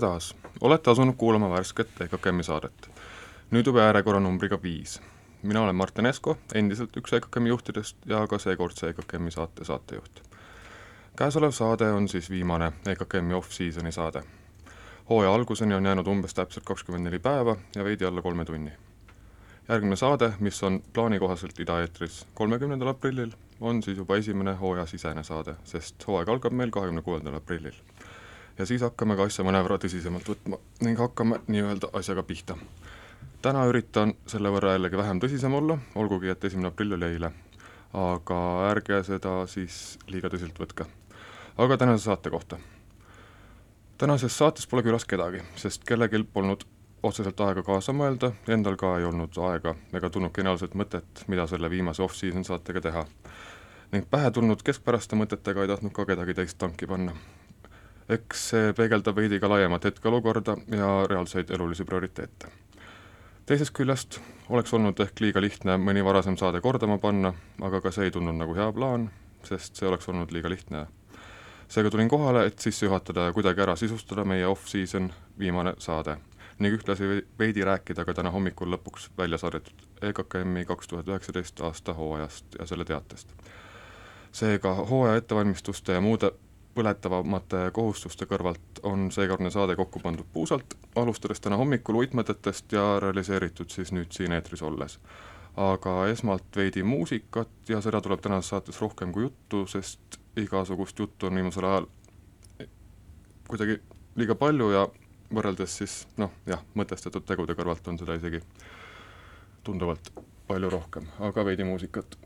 tere taas, olete asunud kuulama värsket EKKM-i saadet. nüüd juba järjekorra numbriga viis. mina olen Martin Esko, endiselt üks EKKM-i juhtidest ja ka seekordse EKKM-i saate saatejuht. käesolev saade on siis viimane EKKM-i off-season'i saade. hooaja alguseni on jäänud umbes täpselt kakskümmend neli päeva ja veidi alla kolme tunni. järgmine saade, mis on plaani kohaselt idaeetris kolmekümnendal aprillil, on siis juba esimene hooajasisene saade, sest hooaeg algab meil kahekümne kuuendal aprillil ja siis hakkame ka asja mõnevõrra tõsisemalt võtma ning hakkame nii-öelda asjaga pihta. täna üritan selle võrra jällegi vähem tõsisem olla, olgugi et esimene aprill oli eile, aga ärge seda siis liiga tõsiselt võtke. aga tänase saate kohta. tänases saates pole külas kedagi, sest kellelgi polnud otseselt aega kaasa mõelda, endal ka ei olnud aega ega tulnud geniaalset mõtet, mida selle viimase off-season saatega teha. ning pähe tulnud keskpäraste mõtetega ei tahtnud ka kedagi teist tanki panna eks see peegeldab veidi ka laiemat hetkeolukorda ja reaalseid elulisi prioriteete. teisest küljest oleks olnud ehk liiga lihtne mõni varasem saade kordama panna, aga ka see ei tundunud nagu hea plaan, sest see oleks olnud liiga lihtne. seega tulin kohale, et sisse juhatada ja kuidagi ära sisustada meie off-season viimane saade ning ühtlasi veidi rääkida ka täna hommikul lõpuks välja saadetud EKKM-i kaks tuhat üheksateist aasta hooajast ja selle teatest. seega hooaja ettevalmistuste ja muude põletavamate kohustuste kõrvalt on seekordne saade kokku pandud puusalt, alustades täna hommikul uitmõtetest ja realiseeritud siis nüüd siin eetris olles. aga esmalt veidi muusikat ja seda tuleb tänases saates rohkem kui juttu, sest igasugust juttu on viimasel ajal kuidagi liiga palju ja võrreldes siis noh, jah, mõtestatud tegude kõrvalt on seda isegi tunduvalt palju rohkem, aga veidi muusikat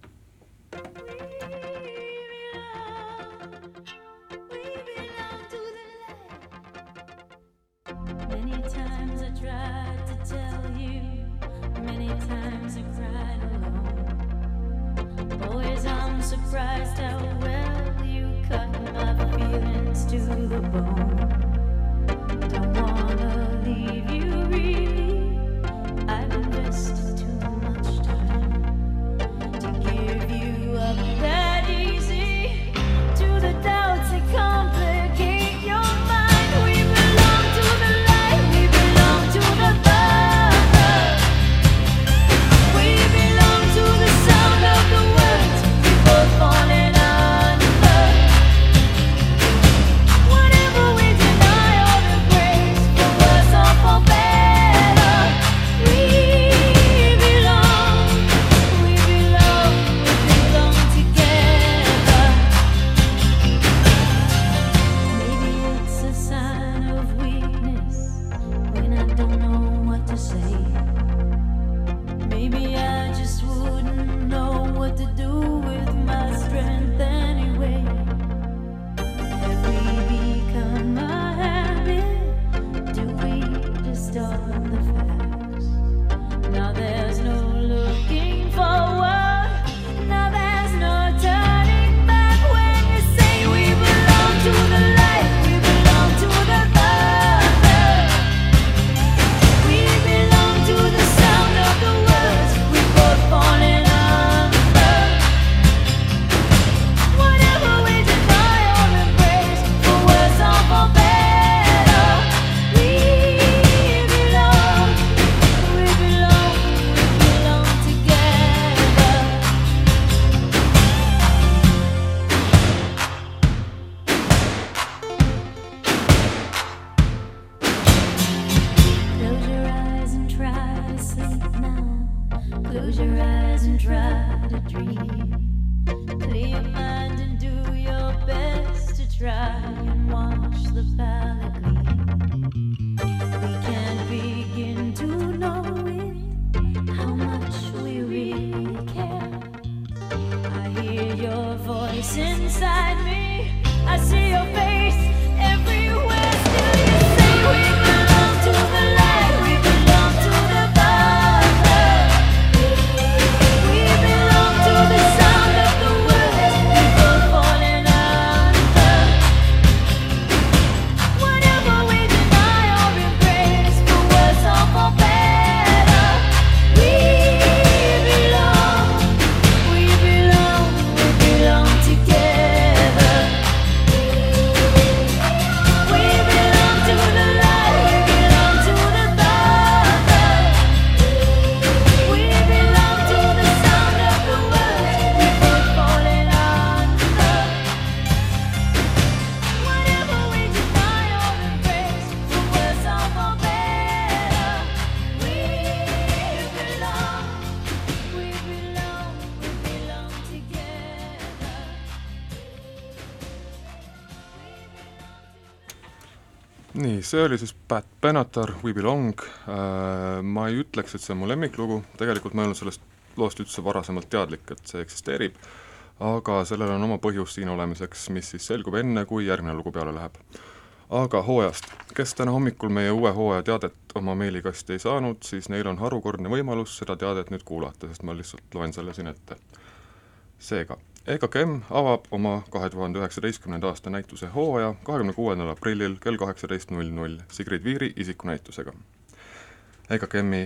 see oli siis Pat Benatar, We Belong, äh, ma ei ütleks, et see on mu lemmiklugu, tegelikult ma ei olnud sellest loost üldse varasemalt teadlik, et see eksisteerib, aga sellel on oma põhjus siin olemiseks, mis siis selgub enne, kui järgmine lugu peale läheb. aga hooajast, kes täna hommikul meie uue hooaja teadet oma meilikasti ei saanud, siis neil on harukordne võimalus seda teadet nüüd kuulata, sest ma lihtsalt loen selle siin ette. seega EKKM avab oma kahe tuhande üheksateistkümnenda aasta näituse hooaja kahekümne kuuendal aprillil kell kaheksateist null null Sigrid Viiri isikunäitusega. EKKM-i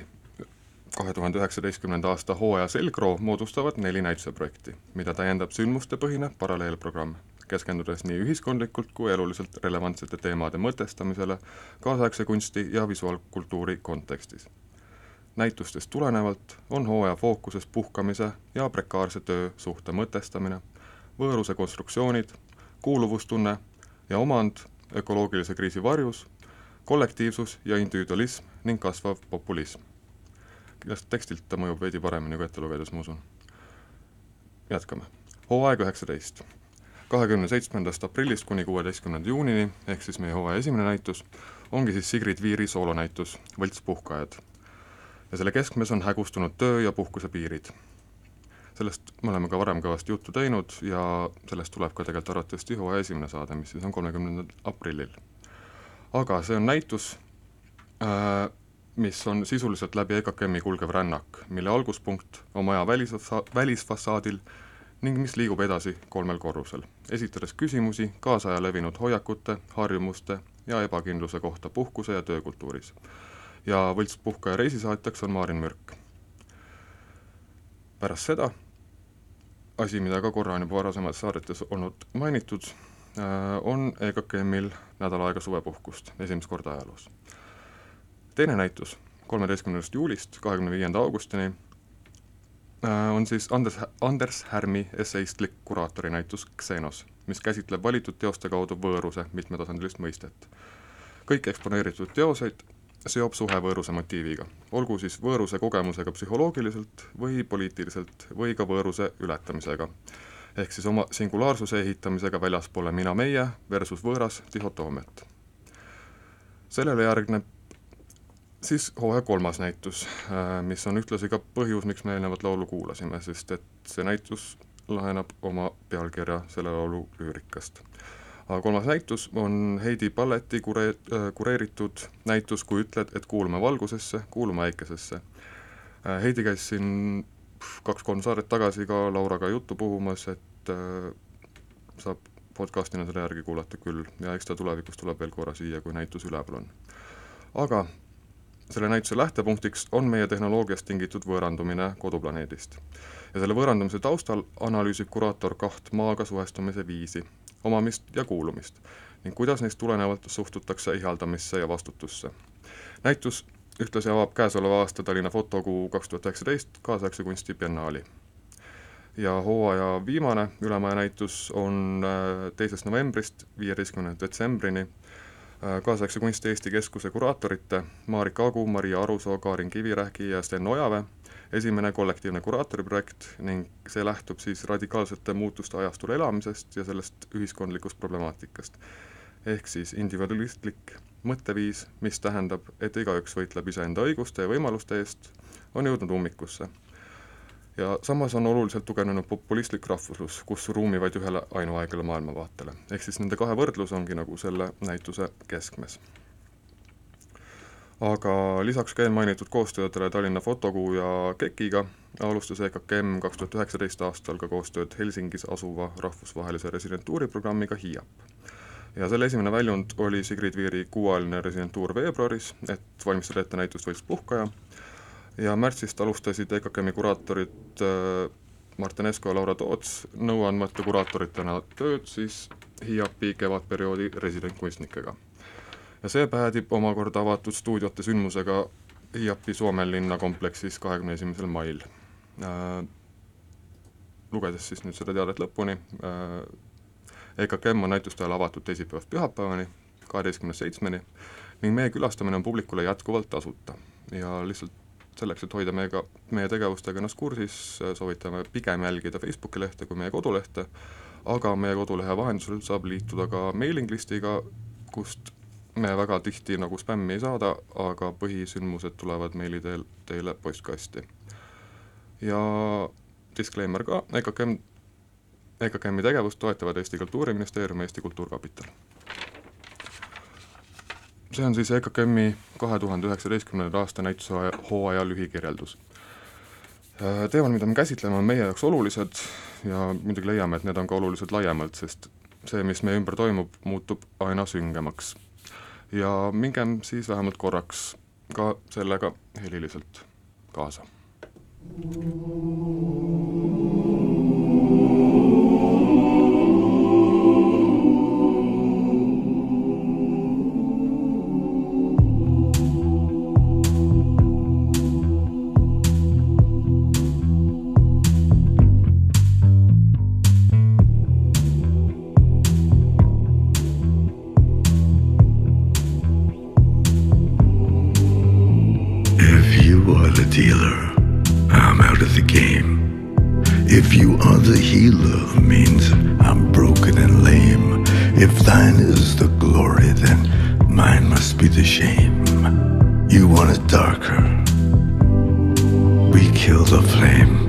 kahe tuhande üheksateistkümnenda aasta hooaja selgroo moodustavad neli näituseprojekti, mida täiendab sündmustepõhine paralleelprogramm, keskendudes nii ühiskondlikult kui eluliselt relevantsete teemade mõtestamisele kaasaegse kunsti ja visuaalkultuuri kontekstis näitustest tulenevalt on hooaja fookuses puhkamise ja prekaarse töösuhte mõtestamine, võõruse konstruktsioonid, kuuluvustunne ja omand ökoloogilise kriisi varjus, kollektiivsus ja individualism ning kasvav populism. kindlasti tekstilt ta mõjub veidi paremini kui ette lugedes, ma usun. jätkame. hooaeg üheksateist. kahekümne seitsmendast aprillist kuni kuueteistkümnenda juunini, ehk siis meie hooaja esimene näitus, ongi siis Sigrid Viiri soolonäitus Võltspuhkajad ja selle keskmes on hägustunud töö ja puhkuse piirid. sellest me oleme ka varem kõvasti juttu teinud ja sellest tuleb ka tegelikult arvatavasti hooaja esimene saade, mis siis on kolmekümnendal aprillil. aga see on näitus äh,, mis on sisuliselt läbi EKKM-i kulgev rännak, mille alguspunkt on maja välisfassa-, välisfassaadil ning mis liigub edasi kolmel korrusel, esitades küsimusi kaasaja levinud hoiakute, harjumuste ja ebakindluse kohta puhkuse ja töökultuuris ja võltspuhkaja reisisaatjaks on Maarin Mürk. pärast seda, asi, mida ka korra on juba varasemates saadetes olnud mainitud, äh, on EKKM-il nädal aega suvepuhkust, esimest korda ajaloos. teine näitus, kolmeteistkümnendast juulist kahekümne viienda augustini, äh, on siis Anders, Anders Härmi esseistlik kuraatori näitus Xenos, mis käsitleb valitud teoste kaudu võõruse mitmetasandilist mõistet. kõik eksponeeritud teoseid seob suhe võõruse motiiviga, olgu siis võõruse kogemusega psühholoogiliselt või poliitiliselt või ka võõruse ületamisega. ehk siis oma singulaarsuse ehitamisega väljaspoole mina-meie versus võõras dihhotoomiat. sellele järgneb siis hooaja kolmas näitus, äh, mis on ühtlasi ka põhjus, miks me eelnevat laulu kuulasime, sest et see näitus laheneb oma pealkirja selle laulu lüürikast aga kolmas näitus on Heidi Palleti kure-, äh, kureeritud näitus Kui ütled, et kuulume valgusesse, kuulume äikesesse. Äh, Heidi käis siin kaks-kolm saadet tagasi ka Lauraga juttu puhumas, et äh, saab podcastina selle järgi kuulata küll ja eks ta tulevikus tuleb veel korra siia, kui näitus üleval on. aga selle näituse lähtepunktiks on meie tehnoloogiast tingitud võõrandumine koduplaneedist. ja selle võõrandumise taustal analüüsib kuraator kaht maaga suhestumise viisi, omamist ja kuulumist ning kuidas neist tulenevalt suhtutakse ihaldamisse ja vastutusse. näitus ühtlasi avab käesoleva aasta Tallinna fotokuu kaks tuhat üheksateist kaasaegse kunsti biennaali. ja hooaja viimane Ülemaja näitus on äh, teisest novembrist viieteistkümnenda detsembrini äh, kaasaegse kunsti Eesti Keskuse kuraatorite Marika Agu, Maria Arusoo, Kaarin Kivirähki ja Sten Ojaväe esimene kollektiivne kuraatoriprojekt ning see lähtub siis radikaalsete muutuste ajastul elamisest ja sellest ühiskondlikust problemaatikast. ehk siis individualistlik mõtteviis, mis tähendab, et igaüks võitleb iseenda õiguste ja võimaluste eest, on jõudnud ummikusse. ja samas on oluliselt tugevnenud populistlik rahvuslus, kus ruumi vaid ühele ainuaegele maailmavaatele. ehk siis nende kahe võrdlus ongi nagu selle näituse keskmes aga lisaks ka eelmainitud koostöödele Tallinna Fotokuu ja KEK-iga alustas EKKM kaks tuhat üheksateist aastal ka koostööd Helsingis asuva rahvusvahelise residentuuriprogrammiga HIAP. ja selle esimene väljund oli Sigrid Viiri kuuajaline residentuur veebruaris, et valmistada ette näitust Võltspuhkaja, ja märtsist alustasid EKKM-i kuraatorid äh, Martin Esko ja Laura Toots nõuandmata kuraatoritena tööd siis HIAP-i kevadperioodi residentkunstnikega ja see päädib omakorda avatud stuudiote sündmusega Hiiapi Suomenlinna kompleksis kahekümne esimesel mail äh,. lugedes siis nüüd seda teadet lõpuni äh,, EKKM on näituste ajal avatud teisipäevast pühapäevani, kaheteistkümnest seitsmeni ning meie külastamine on publikule jätkuvalt tasuta ja lihtsalt selleks, et hoida meiega, meie tegevustega ennast kursis, soovitame pigem jälgida Facebooki lehte kui meie kodulehte, aga meie kodulehe vahendusel saab liituda ka mailing listiga, kust me väga tihti nagu spämmi ei saada, aga põhisündmused tulevad meili teel teile postkasti. ja disclaimer ka, EKKM, EKKM-i tegevust toetavad Eesti Kultuuriministeerium ja Eesti Kultuurkapital. see on siis EKKM-i kahe tuhande üheksateistkümnenda aasta näituse hooaja lühikirjeldus. Äh, teemad, mida me käsitleme, on meie jaoks olulised ja muidugi leiame, et need on ka olulised laiemalt, sest see, mis meie ümber toimub, muutub aina süngemaks. Ja mingem siis vähemalt korraks ka sellega heliliselt kaasa. If thine is the glory, then mine must be the shame. You want it darker. We kill the flame.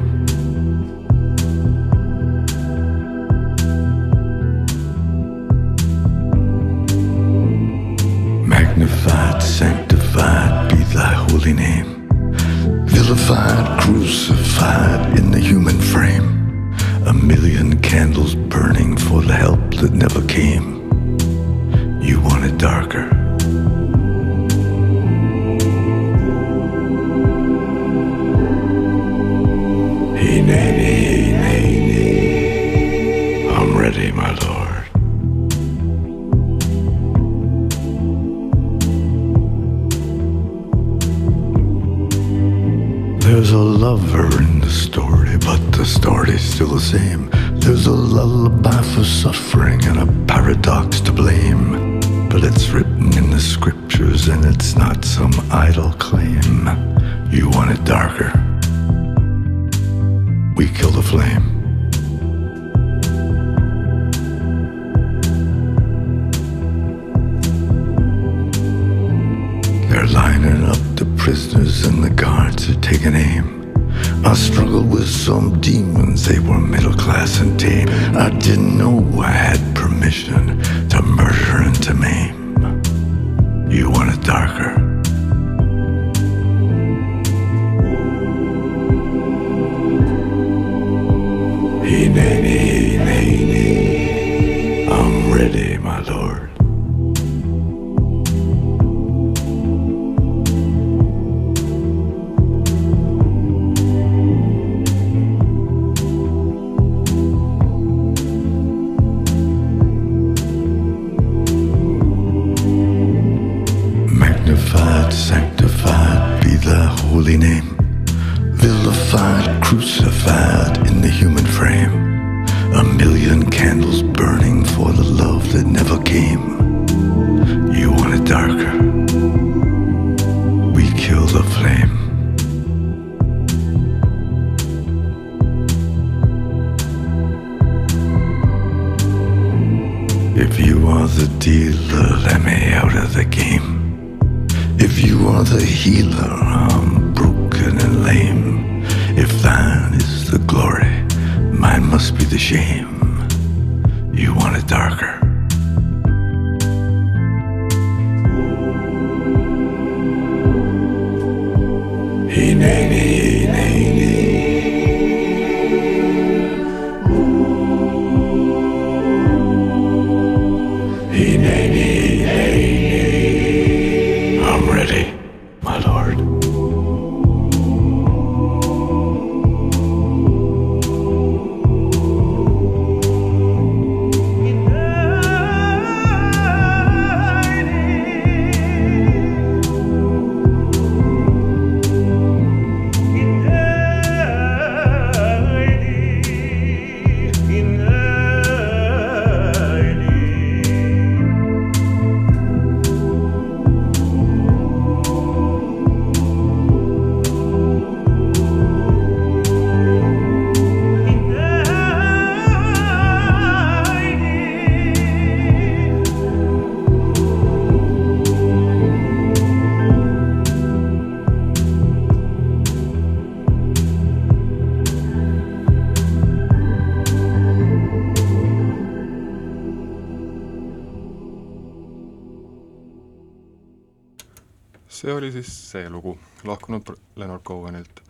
See lugu lahkunud Leonard Cohenilt.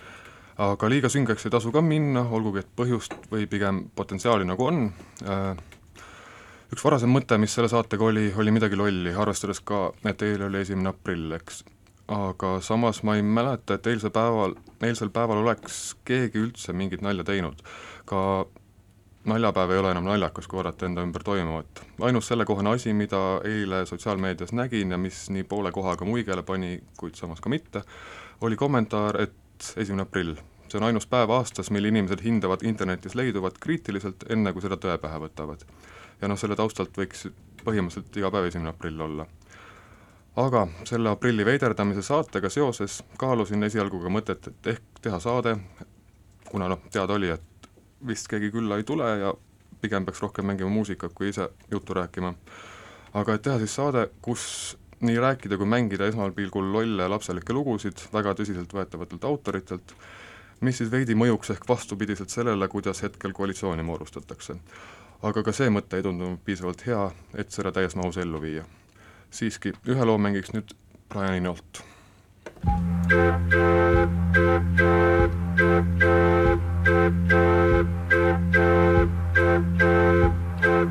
aga liiga süngeks ei tasu ka minna, olgugi et põhjust või pigem potentsiaali nagu on, äh, üks varasem mõte, mis selle saatega oli, oli midagi lolli, arvestades ka, et eile oli esimene aprill, eks. aga samas ma ei mäleta, et eilsel päeval, eilsel päeval oleks keegi üldse mingit nalja teinud. ka naljapäev ei ole enam naljakas, kui vaadata enda ümber toimuvat. ainus sellekohane asi, mida eile sotsiaalmeedias nägin ja mis nii poole kohaga muigele pani, kuid samas ka mitte, oli kommentaar, et esimene aprill, see on ainus päev aastas, mil inimesed hindavad internetis leiduvat kriitiliselt, enne kui seda tõe pähe võtavad. ja noh, selle taustalt võiks põhimõtteliselt iga päev esimene aprill olla. aga selle aprilli veiderdamise saatega seoses kaalusin esialgu ka mõtet, et ehk teha saade, kuna noh, teada oli, et vist keegi külla ei tule ja pigem peaks rohkem mängima muusikat, kui ise juttu rääkima. aga et teha siis saade, kus nii rääkida kui mängida esmapilgul lolle lapselikke lugusid väga tõsiseltvõetavatelt autoritelt, mis siis veidi mõjuks ehk vastupidiselt sellele, kuidas hetkel koalitsiooni moodustatakse. aga ka see mõte ei tundunud piisavalt hea, et seda täies mahus ellu viia. siiski, ühe loo mängiks nüüd Brian Enolt.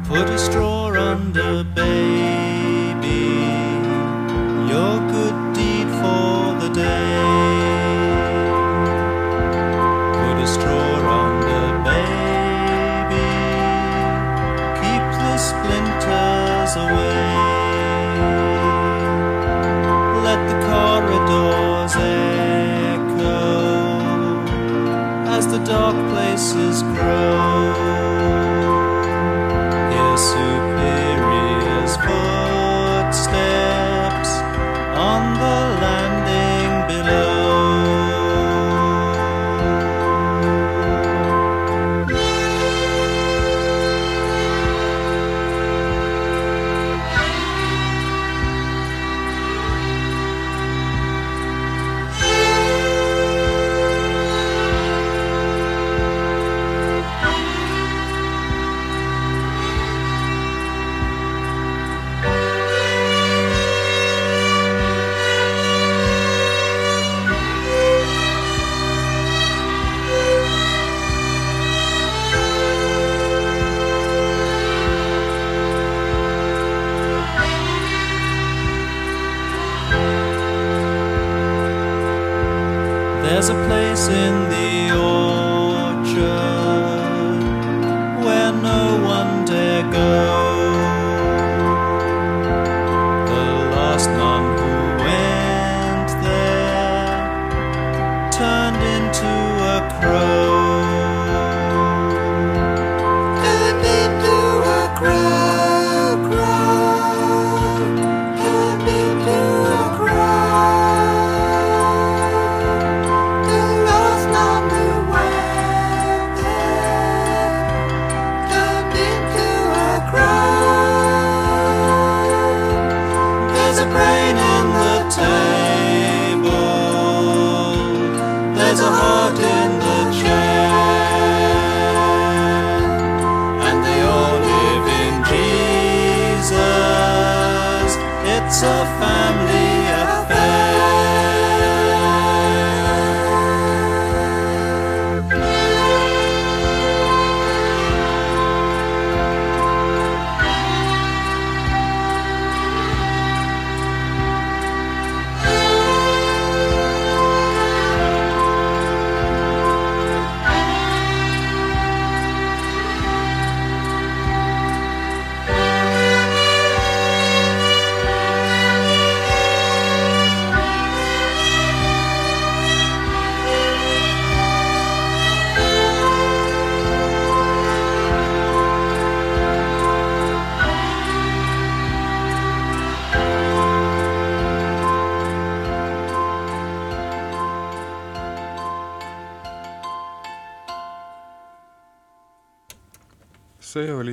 Put a straw under baby, your good deed for the day. Put a straw under baby, keep the splinters away. voices grow.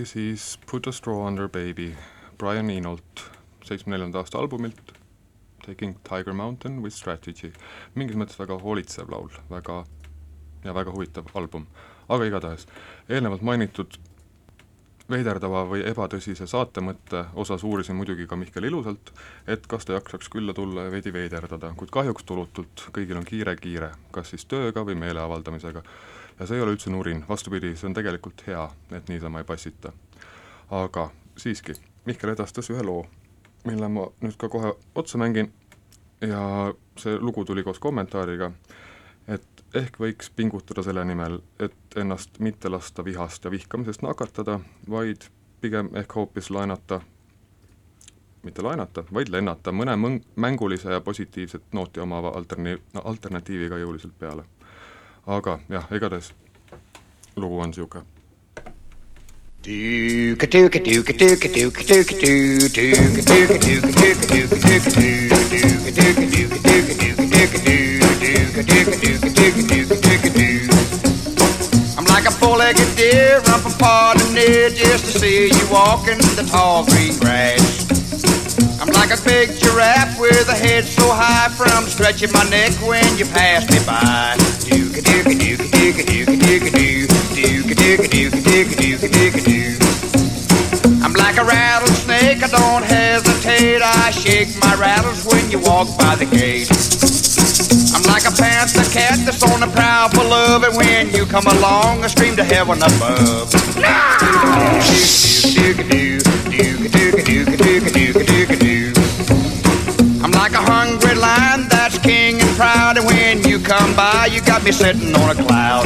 Oli siis Put a straw under baby Brian Enolt seitsmekümne neljanda aasta albumilt Taking Tiger Mountain with strategy. mingis mõttes väga hoolitsev laul, väga ja väga huvitav album. aga igatahes, eelnevalt mainitud veiderdava või ebatõsise saate mõtte osas uurisin muidugi ka Mihkel Ilusalt, et kas ta jaksaks külla tulla ja veidi veiderdada, kuid kahjuks tulutult, kõigil on kiire-kiire, kas siis tööga või meele avaldamisega. Ja see ei ole üldse nurin, vastupidi, see on tegelikult hea, et niisama ei passita. aga siiski, Mihkel edastas ühe loo, mille ma nüüd ka kohe otsa mängin ja see lugu tuli koos kommentaariga, et ehk võiks pingutada selle nimel, et ennast mitte lasta vihast ja vihkamisest nakatada, vaid pigem ehk hoopis laenata, mitte laenata, vaid lennata mõne mõng-, mängulise ja positiivset nooti omava alterni-, alternatiiviga jõuliselt peale. Aga jah, igatahes lugu on niisugune Dooka dooka dooka dooka dooka dooka doo dooka dooka dooka dooka dooka dooka doo dooka dooka dooka dooka dooka dooka doo dooka dooka dooka dooka dooka dooka doo I'm like a four-legged deer, I'm from pardon near just to see you walking the tall green grass. I'm like a big giraffe with a head so high from stretching my neck when you pass me by. Dooka dooka dooka dooka dooka dooka doo. Dooka dooka dooka dooka dooka dooka doo. I'm like a rattlesnake, I don't hesitate. I shake my rattles when you walk by the gate. I'm like a panther cat that's on the prowl for love, and when you come along, I scream to heaven above. I'm lion that's king and proud, and when you come by, you got me sitting on a cloud.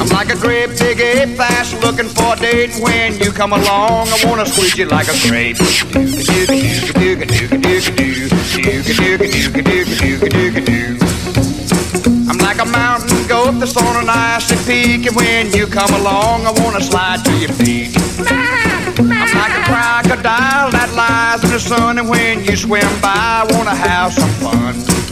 I'm like a great big ape that's looking for a date, and when you come along, I wanna squeeze you like a grape. I'm like a mountain goat that's on an icy peak, and when you come along, I wanna slide to your feet. I'm like a crocodile that lies in the sun, and when you swim by, I wanna have some fun.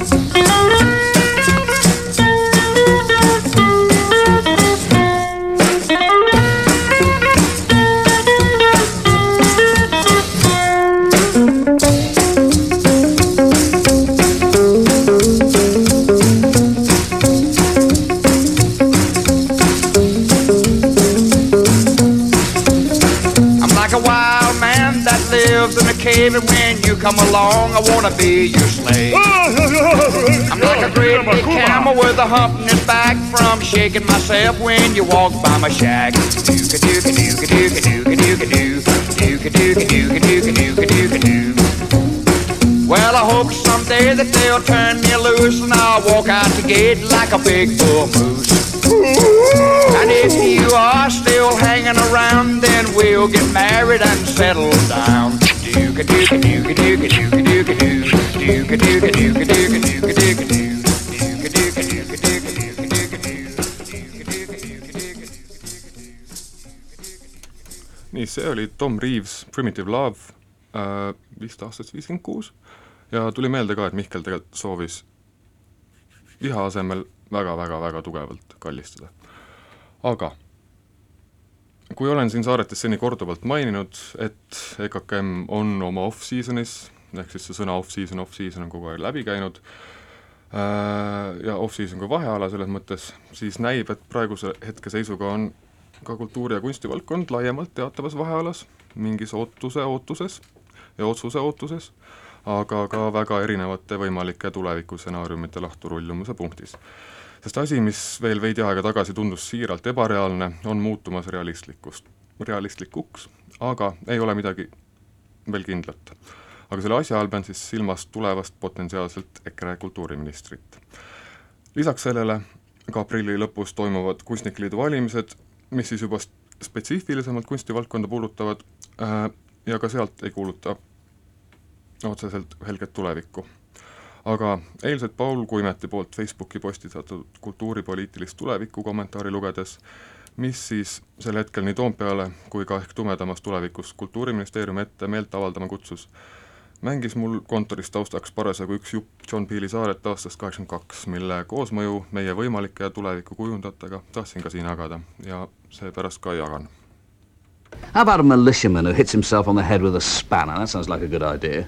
Come along, I wanna be your slave. I'm like a great big camel with a hump in his back from shaking myself when you walk by my shack. Dooka dooka dooka dooka dooka dooka doo. Dooka dooka dooka dooka dooka dooka doo. Well, I hope someday that they'll turn me loose and I'll walk out the gate like a big bull moose. And if you are still hanging around, then we'll get married and settle down. Nii, see oli Tom Reeves Primitive Love äh, vist aastast viiskümmend kuus ja tuli meelde ka, et Mihkel tegelikult soovis viha asemel väga-väga-väga tugevalt kallistada. aga kui olen siin saaretes seni korduvalt maininud, et EKKM on oma off-season'is, ehk siis see sõna off-season, off-season on kogu aeg läbi käinud, äh, ja off-season kui vaheala selles mõttes, siis näib, et praeguse hetkeseisuga on ka kultuuri- ja kunstivaldkond laiemalt teatavas vahealas, mingis ootuse ootuses ja otsuse ootuses, aga ka väga erinevate võimalike tulevikustsenaariumite lahturullumise punktis. Sest asi, mis veel veidi aega tagasi tundus siiralt ebareaalne, on muutumas realistlikust, realistlikuks, aga ei ole midagi veel kindlat. aga selle asja all pean siis silmas tulevast potentsiaalselt EKRE kultuuriministrit. lisaks sellele ka aprilli lõpus toimuvad Kunstnike Liidu valimised, mis siis juba spetsiifilisemalt kunstivaldkonda puudutavad äh, ja ka sealt ei kuuluta otseselt helget tulevikku. Aga eilset Paul Kuimeti poolt Facebooki postitatud kultuuripoliitilist tulevikku kommentaari lugedes, mis siis sel hetkel nii Toompeale kui ka ehk tumedamas tulevikus Kultuuriministeeriumi ette meelt avaldama kutsus, mängis mul kontoris taustaks parasjagu üks jupp John Peele'i saaret aastast kaheksakümmend kaks, mille koosmõju meie võimalike tuleviku kujundajatega tahtsin ka siin jagada ja seepärast ka jagan. How about a militiaman who hits himself on the head with a spanner? That sounds like a good idea.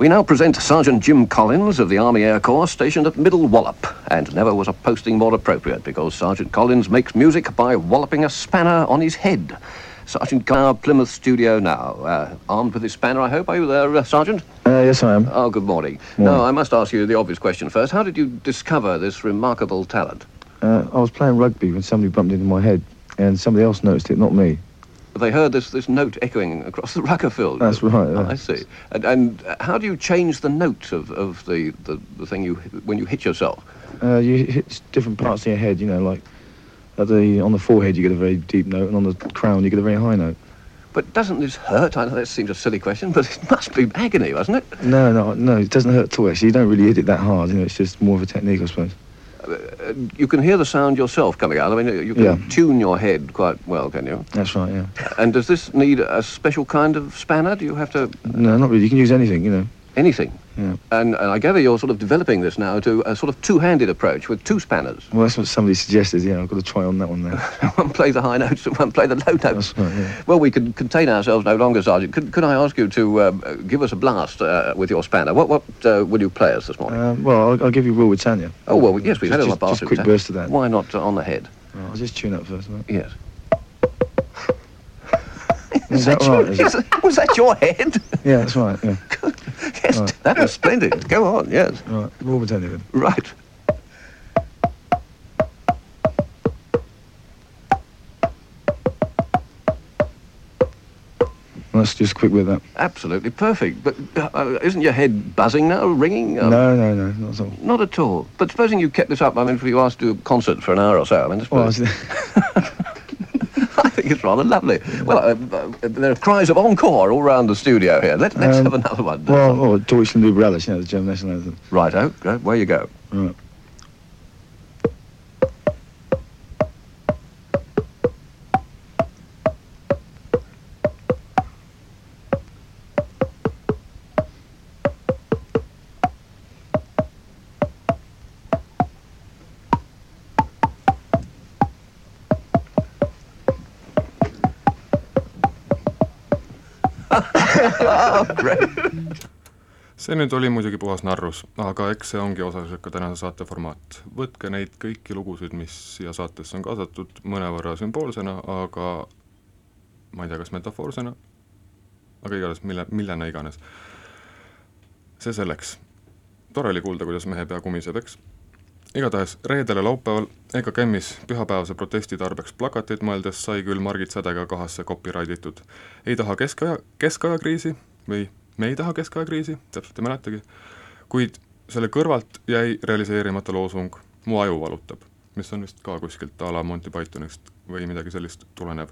We now present Sergeant Jim Collins of the Army Air Corps stationed at Middle Wallop. And never was a posting more appropriate because Sergeant Collins makes music by walloping a spanner on his head. Sergeant Gar, Plymouth studio now. Uh, armed with his spanner, I hope. Are you there, uh, Sergeant? Uh, yes, I am. Oh, good morning. Now, I must ask you the obvious question first. How did you discover this remarkable talent? Uh, I was playing rugby when somebody bumped into my head, and somebody else noticed it, not me. They heard this, this note echoing across the rugger field. That's right, yeah. I see. And, and how do you change the note of, of the, the, the thing you when you hit yourself? Uh, you hit different parts of your head, you know, like at the on the forehead you get a very deep note, and on the crown you get a very high note. But doesn't this hurt? I know that seems a silly question, but it must be agony, doesn't it? No, no, no, it doesn't hurt at all. Actually, you don't really hit it that hard. You know, it's just more of a technique, I suppose. You can hear the sound yourself coming out. I mean, you can Yeah. tune your head quite well, can you? That's right. Yeah. And does this need a special kind of spanner? Do you have to No, not really. You can use anything. You know. Anything? Yeah. And, and I gather you're sort of developing this now to a sort of two-handed approach with two spanners. Well, that's what somebody suggested. Yeah, I've got to try on that one now. one play the high notes and one play the low notes. Right. Yeah. Well, we can contain ourselves no longer, Sergeant. Could, could I ask you to um, give us a blast uh, with your spanner? What, what uh, will you play us this morning? Um, well, I'll, I'll give you Will with Tanya. oh, well, yes, we've just, had a just, just a quick burst of that. Why not uh, on the head? Right, I'll just tune up first. Right? Yes. Is that right? Is it? Was that your head? Yeah, that's right. Yeah. yes, Right. that was splendid. Go on, yes. Right. With Tanya. Right. Let's just quick with that. Absolutely perfect. But uh, isn't your head buzzing now, ringing? Uh, No, no, no, not at all. Not at all. But supposing you kept this up, I mean, if you asked to do a concert for an hour or so, I mean, I Well, I suppose- was- I think it's rather lovely. Well, uh, uh, there are cries of encore all round the studio here. Let, let's Um, have another one. well, oh, Deutschland über alles, you know, the German national anthem. Right, oh, go, where you go. Right. see nüüd oli muidugi puhas narrus, aga eks see ongi osaliselt ka tänase saate formaat. võtke neid kõiki lugusid, mis siia saatesse on kaasatud, mõnevõrra sümboolsena, aga ma ei tea, kas metafoorsena, aga igatahes mille, millena iganes. see selleks. tore oli kuulda, kuidas mehe pea kumiseb, eks? Igatahes reedel ja laupäeval EKKM-is pühapäevase protesti tarbeks plakateid mõeldes sai küll Margit Sädega kahasse copyright itud. ei taha keskaja, keskajakriisi või me ei taha keskajakriisi, täpselt ei mäletagi, kuid selle kõrvalt jäi realiseerimata loosung Mu aju valutab, mis on vist ka kuskilt a la Monty Pythonist või midagi sellist tulenev.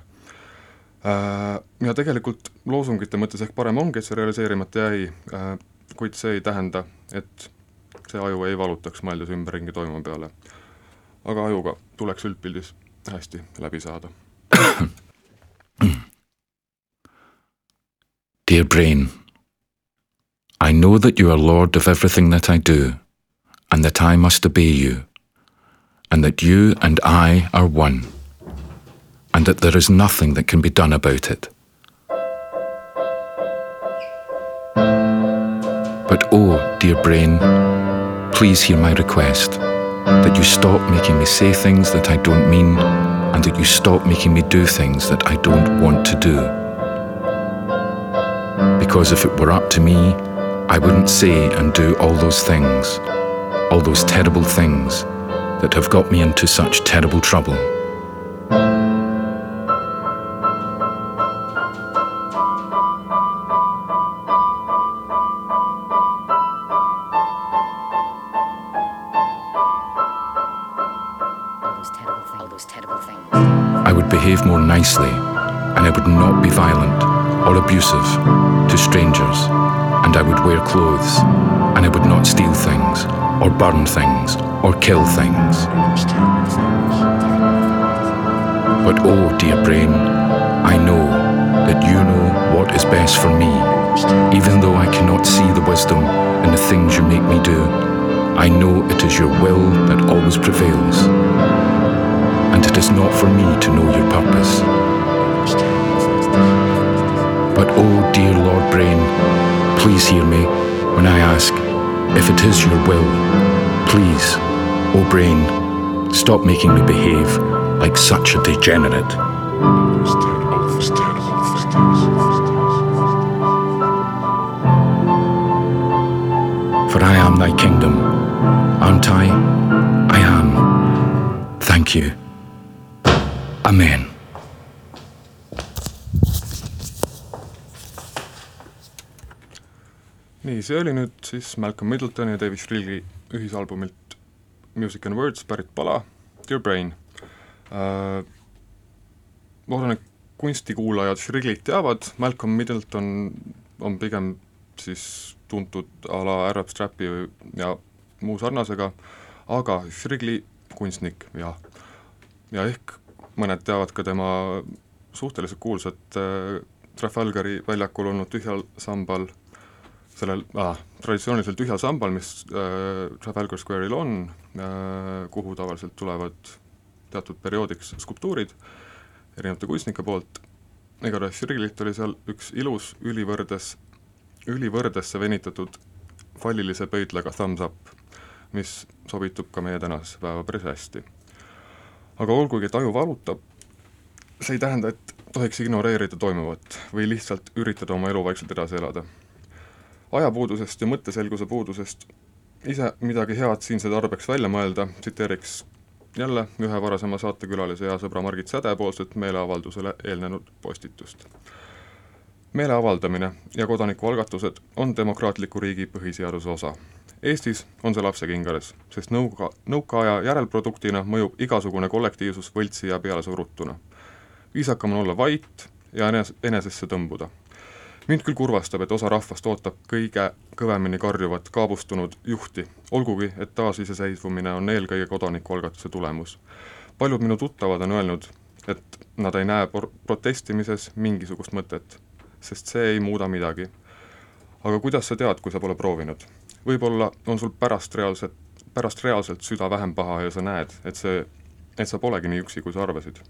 Äh, Ja tegelikult loosungite mõttes ehk parem ongi, et see realiseerimata jäi, kuid see ei tähenda, et see aju ei valutaks, mõeldes ümberringi toimuva peale. aga ajuga tuleks üldpildis hästi läbi saada. Dear brain, I know that you are lord of everything that I do, and that I must obey you, and that you and I are one, and that there is nothing that can be done about it. But oh, dear brain, please hear my request that you stop making me say things that I don't mean, and that you stop making me do things that I don't want to do because if it were up to me, I wouldn't say and do all those things, all those terrible things that have got me into such terrible trouble. Nicely, and I would not be violent or abusive to strangers, and I would wear clothes, and I would not steal things, or burn things, or kill things. But oh, dear brain, I know that you know what is best for me, even though I cannot see the wisdom in the things you make me do. I know it is your will that always prevails and it is not for me to know your purpose. But oh, dear Lord Brain, please hear me when I ask if it is your will. Please, oh Brain, stop making me behave like such a degenerate. For I am thy kingdom, aren't I? I am. Thank you. Amen. nii, see oli nüüd siis Malcolm Middletoni ja David Shrilli ühisalbumilt Music and Words pärit pala Dear Brain äh,. loodan, et kunstikuulajad Shrillit teavad, Malcolm Middleton on pigem siis tuntud a la Arab Strapi ja muu sarnasega, aga Shrigli kunstnik ja, ja ehk mõned teavad ka tema suhteliselt kuulsat äh, Trafalgari väljakul olnud tühjal sambal sellel ah, traditsioonilisel tühjal sambal, mis äh, Trafalgar Square'il on äh,, kuhu tavaliselt tulevad teatud perioodiks skulptuurid erinevate kunstnike poolt, igatahes Šriglilt oli seal üks ilus ülivõrdes, ülivõrdesse venitatud fallilise pöidlaga thumbs up, mis sobitub ka meie tänasesse päeva päris hästi. Aga olgugi, et aju valutab, see ei tähenda, et tohiks ignoreerida toimuvat või lihtsalt üritada oma elu vaikselt edasi elada ajapuudusest ja mõtteselguse puudusest ise midagi head siinse tarbeks välja mõelda, tsiteeriks jälle ühe varasema saatekülalise hea sõbra Margit Säde poolset meeleavaldusele eelnenud postitust. meele avaldamine ja kodanikualgatused on demokraatliku riigi põhiseaduse osa. Eestis on see lapsekingades, sest nõuka, nõukaaja järelproduktina mõjub igasugune kollektiivsus võltsi ja pealesurutuna. viisakam on olla vait ja enes-, enesesse tõmbuda mind küll kurvastab, et osa rahvast ootab kõige kõvemini karjuvat kaabustunud juhti, olgugi et taasiseseisvumine on eelkõige kodanikualgatuse tulemus. paljud minu tuttavad on öelnud, et nad ei näe por-, protestimises mingisugust mõtet, sest see ei muuda midagi. aga kuidas sa tead, kui sa pole proovinud? Võib-olla on sul pärast reaalset, pärast reaalselt süda vähem paha ja sa näed, et see, et sa polegi nii üksi, kui sa arvasid.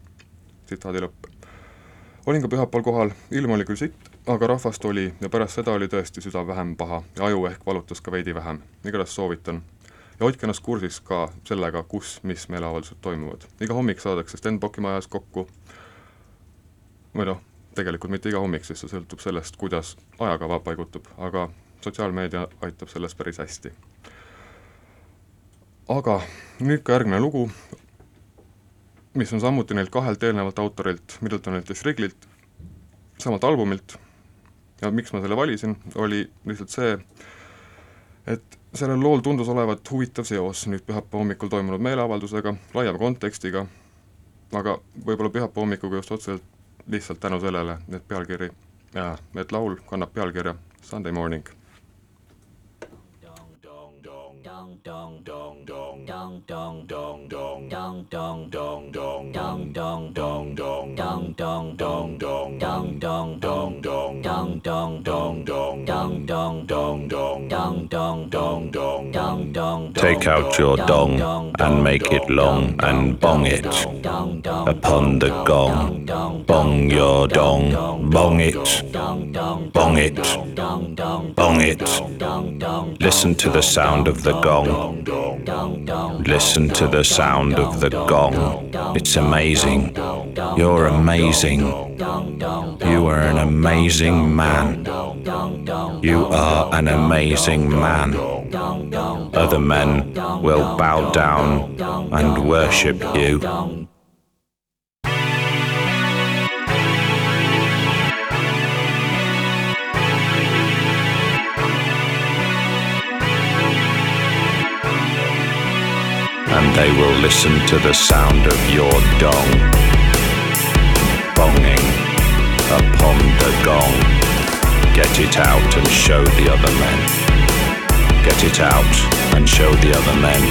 tsitaadi lõpp olin ka pühapäeval kohal, ilm oli küll sitt, aga rahvast oli ja pärast seda oli tõesti süda vähem paha ja aju ehk valutas ka veidi vähem, igatahes soovitan. ja hoidke ennast kursis ka sellega, kus, mis meeleavaldused toimuvad. iga hommik saadakse Stenbocki majas kokku, või noh, tegelikult mitte iga hommik, sest see sõltub sellest, kuidas ajakava paigutub, aga sotsiaalmeedia aitab selles päris hästi. aga nüüd ka järgmine lugu, mis on samuti neilt kahelt eelnevalt autorilt, Middletonilt ja Shriglilt, samalt albumilt ja miks ma selle valisin, oli lihtsalt see, et sellel lool tundus olevat huvitav seos nüüd pühapäeva hommikul toimunud meeleavaldusega, laiema kontekstiga, aga võib-olla pühapäeva hommikuga just otseselt lihtsalt tänu sellele, et pealkiri, et laul kannab pealkirja Sunday Morning Take out your dong and make it long and bong it upon the gong. Bong your dong, bong it, bong it, bong it. Listen to the sound of the gong. Listen to the sound of the gong. It's amazing. You're amazing. You are an amazing man. You are an amazing man. Other men will bow down and worship you. And they will listen to the sound of your dong bonging upon the gong. Get it out and show the other men. Get it out and show the other men.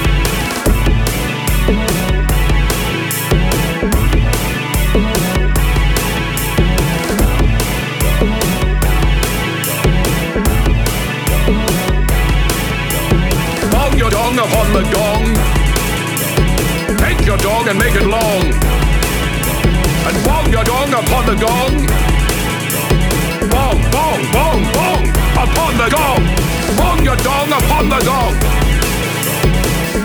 Bong your dong upon the gong your dong and make it long. And bong your dong upon the gong. Bong, bong, bong, bong upon the gong. Bong your dong upon the gong.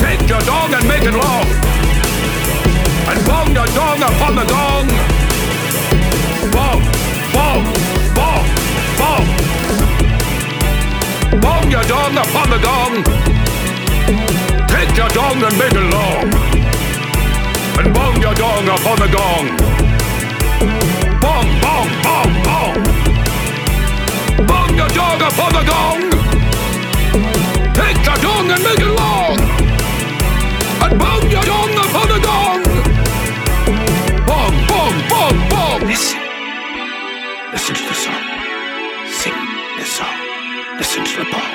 Take your dong and make it long. And bong your dong upon the gong. Bong, bong, bong, bong. Bong your dong upon the gong. Take your dong and make it long. And bong your dong upon the gong. Bong, bong, bong, bong. Bong your dong upon the gong. Take your dong and make it long. And bong your dong upon the gong. Bong, bong, bong, bong. Listen. Listen to the song. Sing the song. Listen to the bong.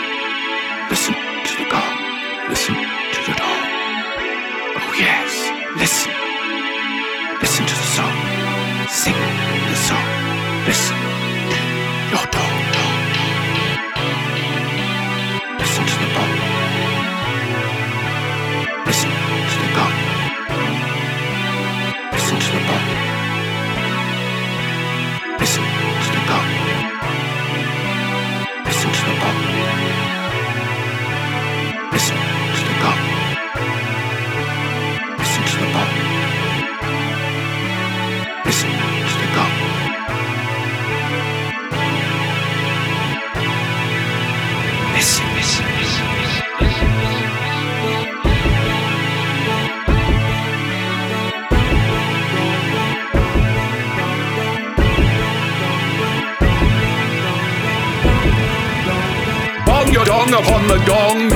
The gong.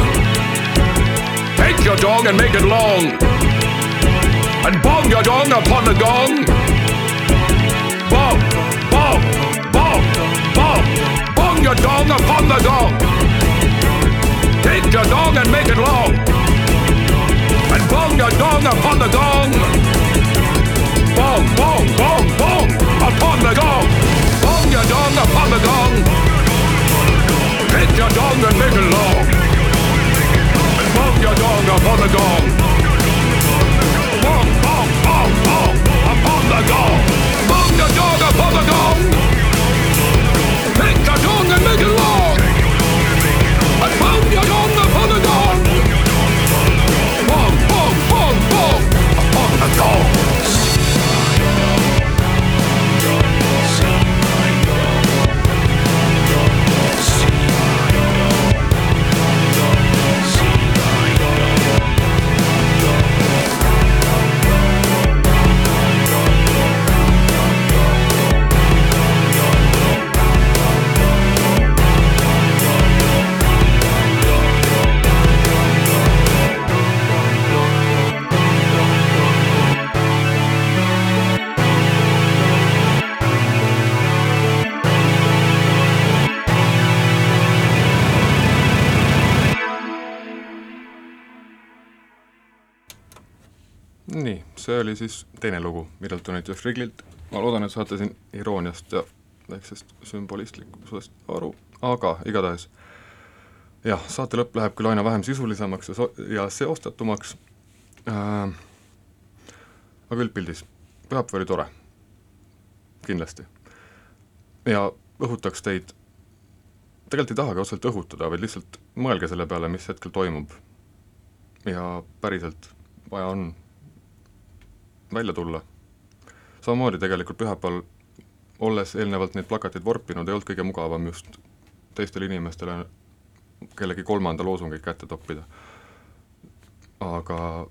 Take your dong and make it long. And bong your dong upon the gong. Bong, bong, bong, bong. Bong your dong upon the gong. Take your dong and make it long. And bong your dong upon the gong. Bong, bong, bong, bong. Upon the gong. Bong your dong upon the gong. Take your dong and make it long. And bong your dong upon the gong. Bong, bong, bong, bong, upon the gong. Bong your dong upon the gong. See oli siis teine lugu Middletonilt ja Striglilt, ma loodan, et saate siin irooniast ja väiksest sümbolistlikkusest aru, aga igatahes jah, saate lõpp läheb küll aina vähem sisulisemaks ja so-, ja seostatumaks äh,, aga üldpildis, pühapäev oli tore, kindlasti. ja õhutaks teid, tegelikult ei tahagi otseselt õhutada, vaid lihtsalt mõelge selle peale, mis hetkel toimub. ja päriselt vaja on välja tulla. samamoodi tegelikult pühapäeval, olles eelnevalt neid plakateid vorpinud, ei olnud kõige mugavam just teistele inimestele kellegi kolmanda loosungeid kätte toppida. aga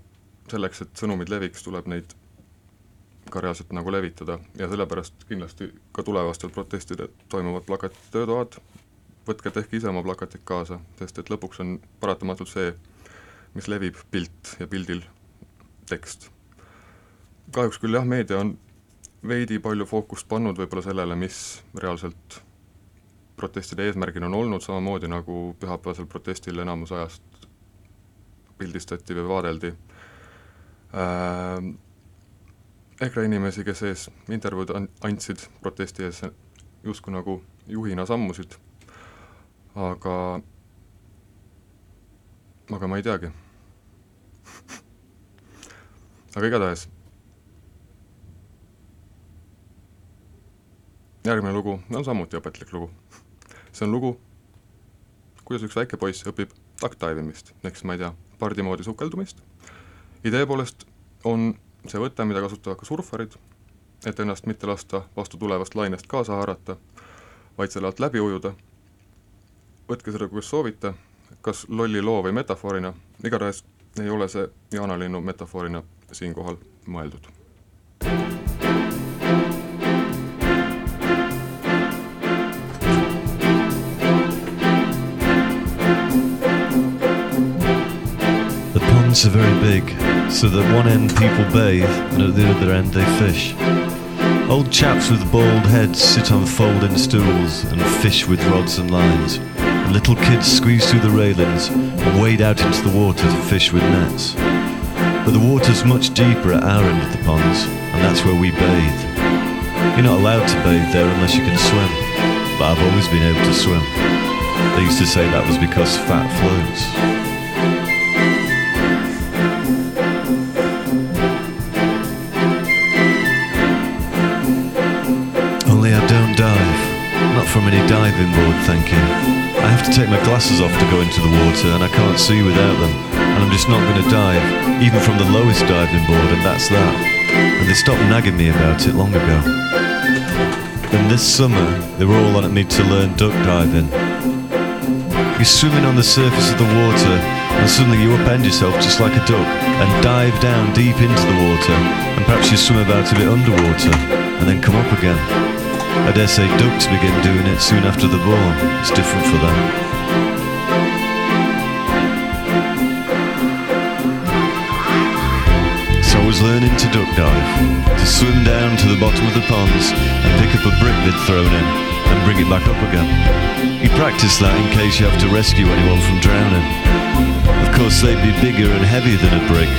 selleks, et sõnumid leviks, tuleb neid ka reaalselt nagu levitada ja sellepärast kindlasti ka tulevastel protestidel toimuvad plakatite töötoad, võtke tehke ise oma plakatid kaasa, sest et lõpuks on paratamatult see, mis levib, pilt ja pildil tekst kahjuks küll jah, meedia on veidi palju fookust pannud võib-olla sellele, mis reaalselt protestide eesmärgina on olnud, samamoodi nagu pühapäevasel protestil enamus ajast pildistati või vaadeldi äh,. EKRE inimesi, kes ees intervjuud an-, andsid protesti ees, justkui nagu juhina sammusid, aga, aga ma ei teagi aga igatahes järgmine lugu on samuti õpetlik lugu. see on lugu, kuidas üks väike poiss õpib taktdaivimist, ehk siis ma ei tea, pardi moodi sukeldumist. idee poolest on see võte, mida kasutavad ka surfarid, et ennast mitte lasta vastu tulevast lainest kaasa haarata, vaid selle alt läbi ujuda. võtke seda, kuidas soovite, kas lolli loo või metafoorina, igatahes ei ole see jaanalinnu metafoorina siinkohal mõeldud. Ponds are very big, so that one end people bathe and at the other end they fish. Old chaps with bald heads sit on folding stools and fish with rods and lines. And little kids squeeze through the railings and wade out into the water to fish with nets. But the water's much deeper at our end of the ponds, and that's where we bathe. You're not allowed to bathe there unless you can swim, but I've always been able to swim. They used to say that was because fat floats. From any diving board, thank you. I have to take my glasses off to go into the water, and I can't see without them. And I'm just not going to dive, even from the lowest diving board, and that's that. And they stopped nagging me about it long ago. And this summer, they were all on at me to learn duck diving. You're swimming on the surface of the water, and suddenly you upend yourself just like a duck and dive down deep into the water, and perhaps you swim about a bit underwater and then come up again. I dare say ducks begin doing it soon after they're born. It's different for them. So I was learning to duck dive, to swim down to the bottom of the ponds and pick up a brick they'd thrown in and bring it back up again. You practice that in case you have to rescue anyone from drowning. Of course, they'd be bigger and heavier than a brick,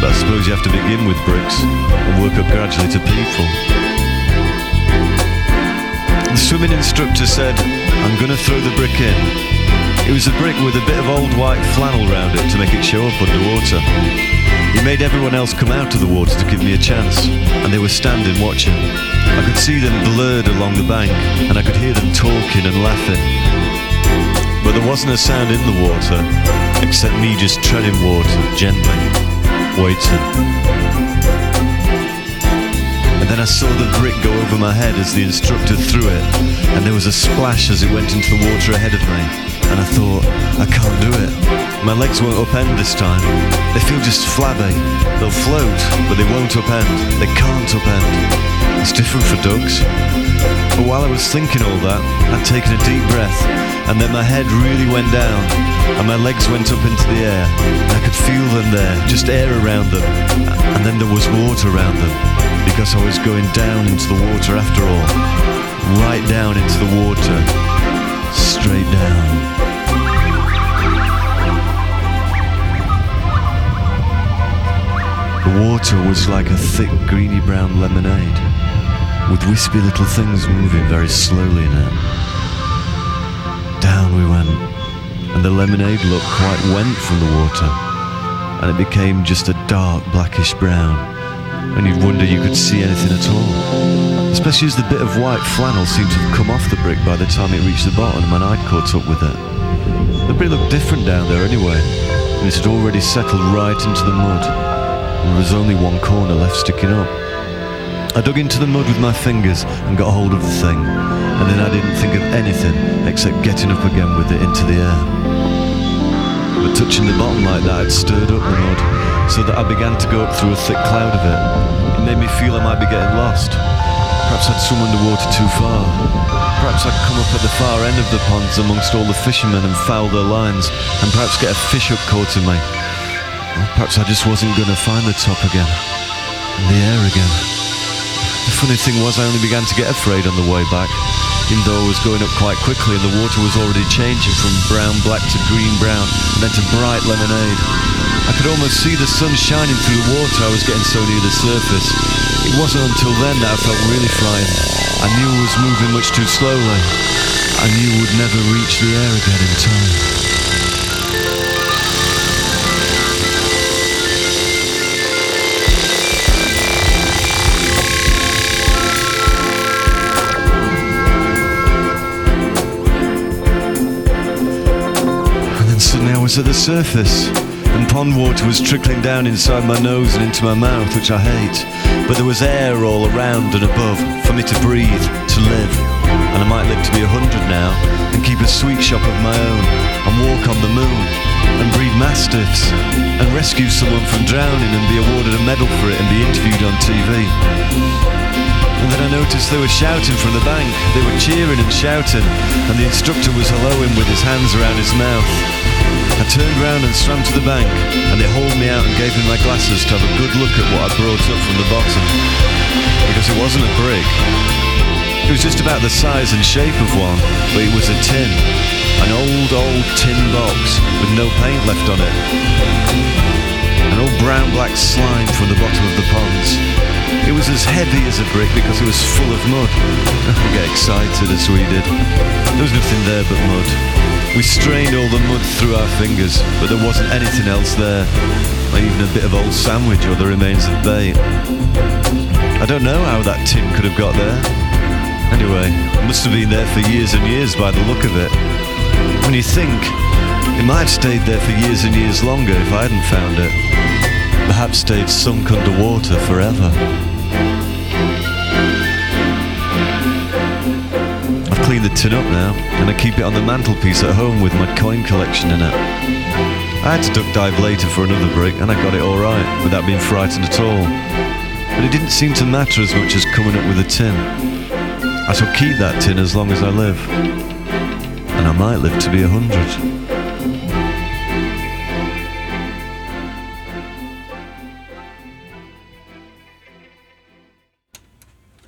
but I suppose you have to begin with bricks and work up gradually to people. The swimming instructor said, I'm going to throw the brick in. It was a brick with a bit of old white flannel round it to make it show up underwater. He made everyone else come out of the water to give me a chance, and they were standing watching. I could see them blurred along the bank, and I could hear them talking and laughing. But there wasn't a sound in the water, except me just treading water gently, waiting. Then I saw the brick go over my head as the instructor threw it, and there was a splash as it went into the water ahead of me. And I thought, I can't do it. My legs won't upend this time. They feel just flabby. They'll float, but they won't upend. They can't upend. It's different for ducks. But while I was thinking all that, I'd taken a deep breath, and then my head really went down, and my legs went up into the air. I could feel them there, just air around them, and then there was water around them, because I was going down into the water after all. Right down into the water. Straight down. The water was like a thick greeny brown lemonade, with wispy little things moving very slowly in it. Down we went, and the lemonade look quite went from the water, and it became just a dark blackish brown, and you'd wonder you could see anything at all. Especially as the bit of white flannel seemed to have come off the brick by the time it reached the bottom and I'd caught up with it. The brick looked different down there anyway, and it had already settled right into the mud, and there was only one corner left sticking up. I dug into the mud with my fingers and got hold of the thing, and then I didn't think of anything except getting up again with it into the air. But touching the bottom like that, it stirred up the mud, so that I began to go up through a thick cloud of it. It made me feel I might be getting lost. Perhaps I'd swum underwater too far. Perhaps I'd come up at the far end of the ponds amongst all the fishermen and foul their lines, and perhaps get a fish hook caught in me. Perhaps I just wasn't going to find the top again, and the air again. The funny thing was, I only began to get afraid on the way back, even though I was going up quite quickly and the water was already changing from brown black to green brown and then to bright lemonade. I could almost see the sun shining through the water. I was getting so near the surface. It wasn't until then that I felt really frightened. I knew I was moving much too slowly. I knew I would never reach the air again in time. And then suddenly I was at the surface, and pond water was trickling down inside my nose and into my mouth, which I hate. But there was air all around and above for me to breathe, to live. And I might live to be a hundred now and keep a sweet shop of my own and walk on the moon and breed mastiffs and rescue someone from drowning and be awarded a medal for it and be interviewed on TV. And then I noticed they were shouting from the bank. They were cheering and shouting, and the instructor was helloing with his hands around his mouth. I turned round and swam to the bank, and they hauled me out and gave me my glasses to have a good look at what I'd brought up from the bottom. Because it wasn't a brick. It was just about the size and shape of one, but it was a tin. An old, old tin box with no paint left on it. An old brown black slime from the bottom of the ponds. It was as heavy as a brick because it was full of mud. I get excited as we did. There was nothing there but mud. We strained all the mud through our fingers, but there wasn't anything else there. Not even a bit of old sandwich or the remains of bait. I don't know how that tin could have got there. Anyway, it must have been there for years and years by the look of it. When you think, it might have stayed there for years and years longer if I hadn't found it. Perhaps stayed sunk underwater forever. I've cleaned the tin up now, and I keep it on the mantelpiece at home with my coin collection in it. I had to duck dive later for another break, and I got it alright, without being frightened at all. But it didn't seem to matter as much as coming up with a tin. I shall keep that tin as long as I live. And I might live to be a hundred.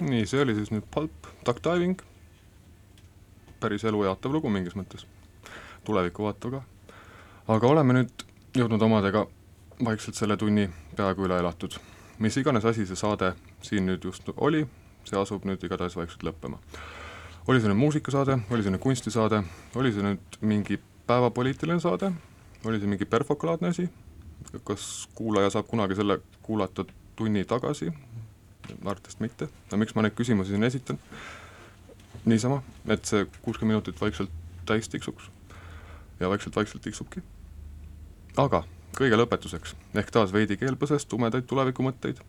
nii, see oli siis nüüd Pulp, Duck Diving, päris elu jaatav lugu mingis mõttes, tulevikku vaatav ka. aga oleme nüüd jõudnud omadega vaikselt selle tunni peaaegu üle elatud. mis iganes asi see saade siin nüüd just oli, see asub nüüd igatahes vaikselt lõppema. Oli see nüüd muusikasaade, oli see nüüd kunstisaade, oli see nüüd mingi päevapoliitiline saade, oli see mingi perfokalaadne asi, kas kuulaja saab kunagi selle kuulata tunni tagasi, arvatavasti mitte, no miks ma neid küsimusi siin esitan? niisama, et see kuuskümmend minutit vaikselt täis tiksuks ja vaikselt-vaikselt tiksubki. aga kõige lõpetuseks ehk taas veidi keelpõsest tumedaid tulevikumõtteid.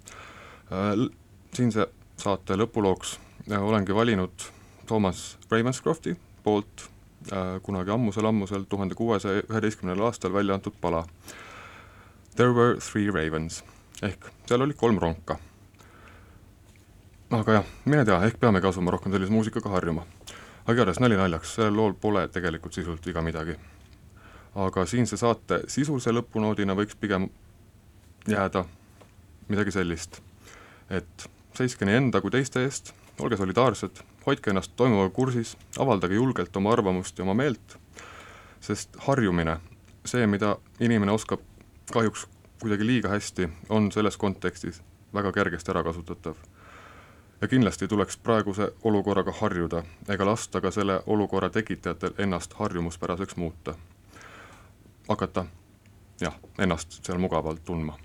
siinse saate lõpulooks äh, olengi valinud Thomas Ravenscrofti poolt äh, kunagi ammusel-ammusel tuhande kuuesaja üheteistkümnendal aastal välja antud pala There were three ravens ehk seal oli kolm ronka aga jah, mine tea, ehk peamegi asuma rohkem sellise muusikaga harjuma. aga igatahes nali naljaks, sellel lool pole tegelikult sisult viga midagi. aga siinse saate sisulise lõpunoodina võiks pigem jääda midagi sellist, et seiske nii enda kui teiste eest, olge solidaarsed, hoidke ennast toimuvaga kursis, avaldage julgelt oma arvamust ja oma meelt, sest harjumine, see, mida inimene oskab kahjuks kuidagi liiga hästi, on selles kontekstis väga kergesti ära kasutatav ja kindlasti tuleks praeguse olukorraga harjuda ega lasta ka selle olukorra tekitajatel ennast harjumuspäraseks muuta. hakata jah, ennast seal mugavalt tundma.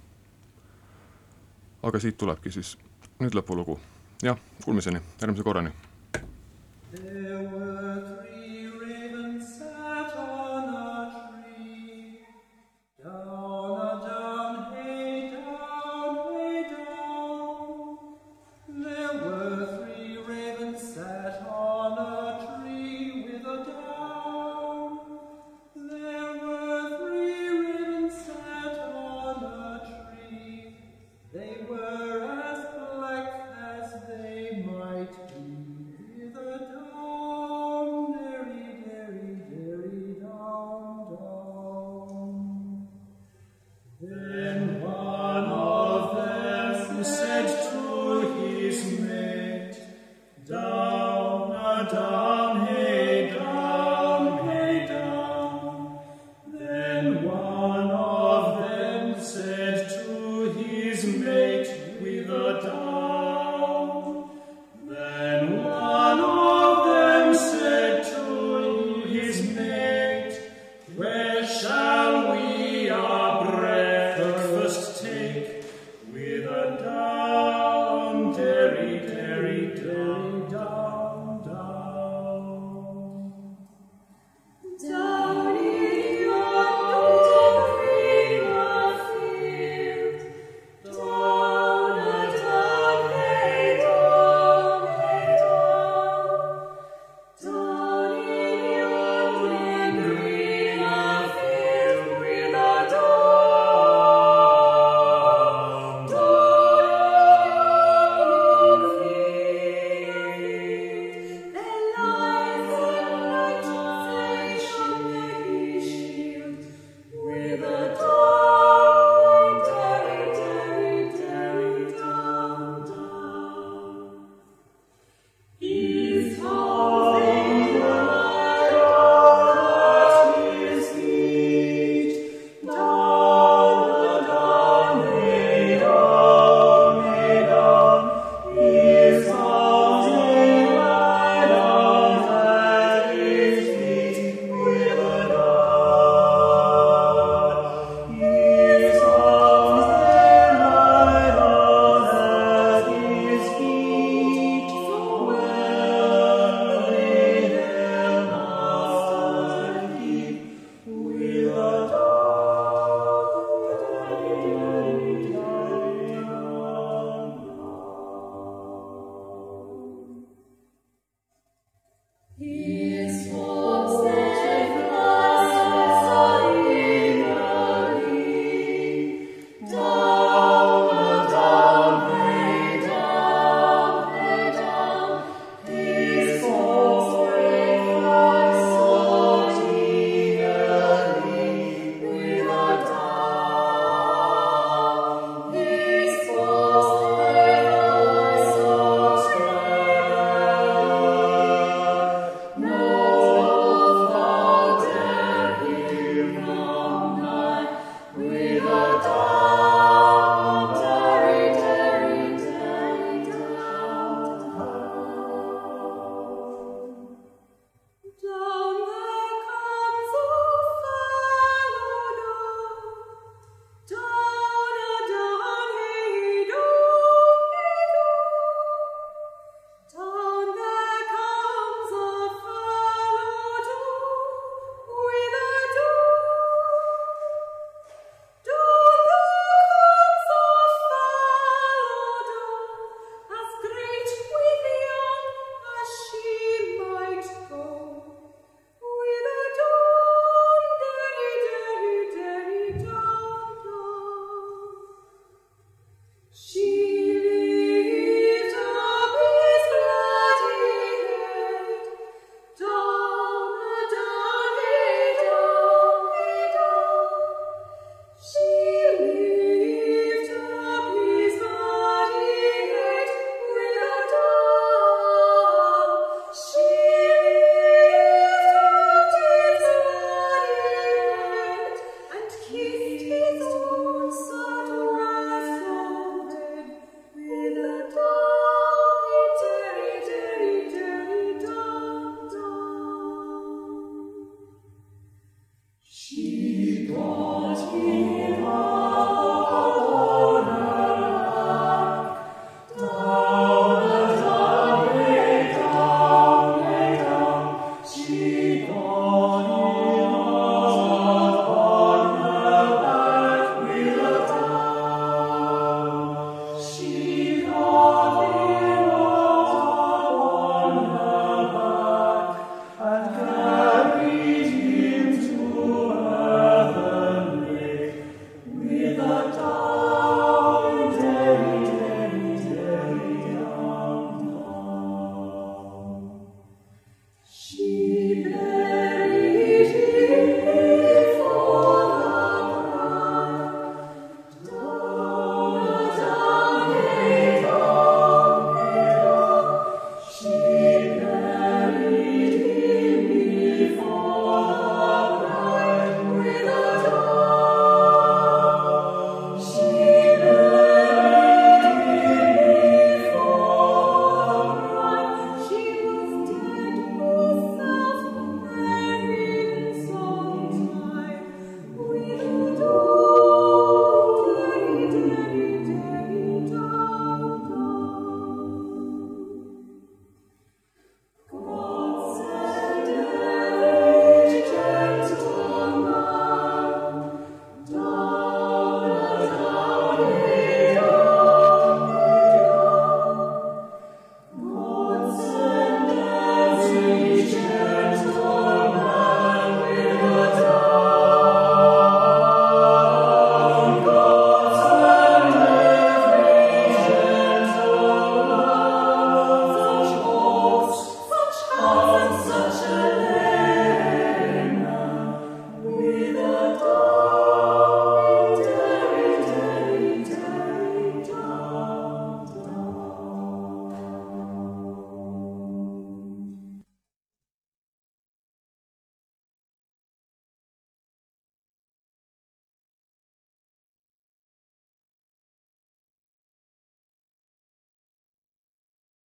aga siit tulebki siis nüüd lõpulugu. jah, kuulmiseni, järgmise korrani. There were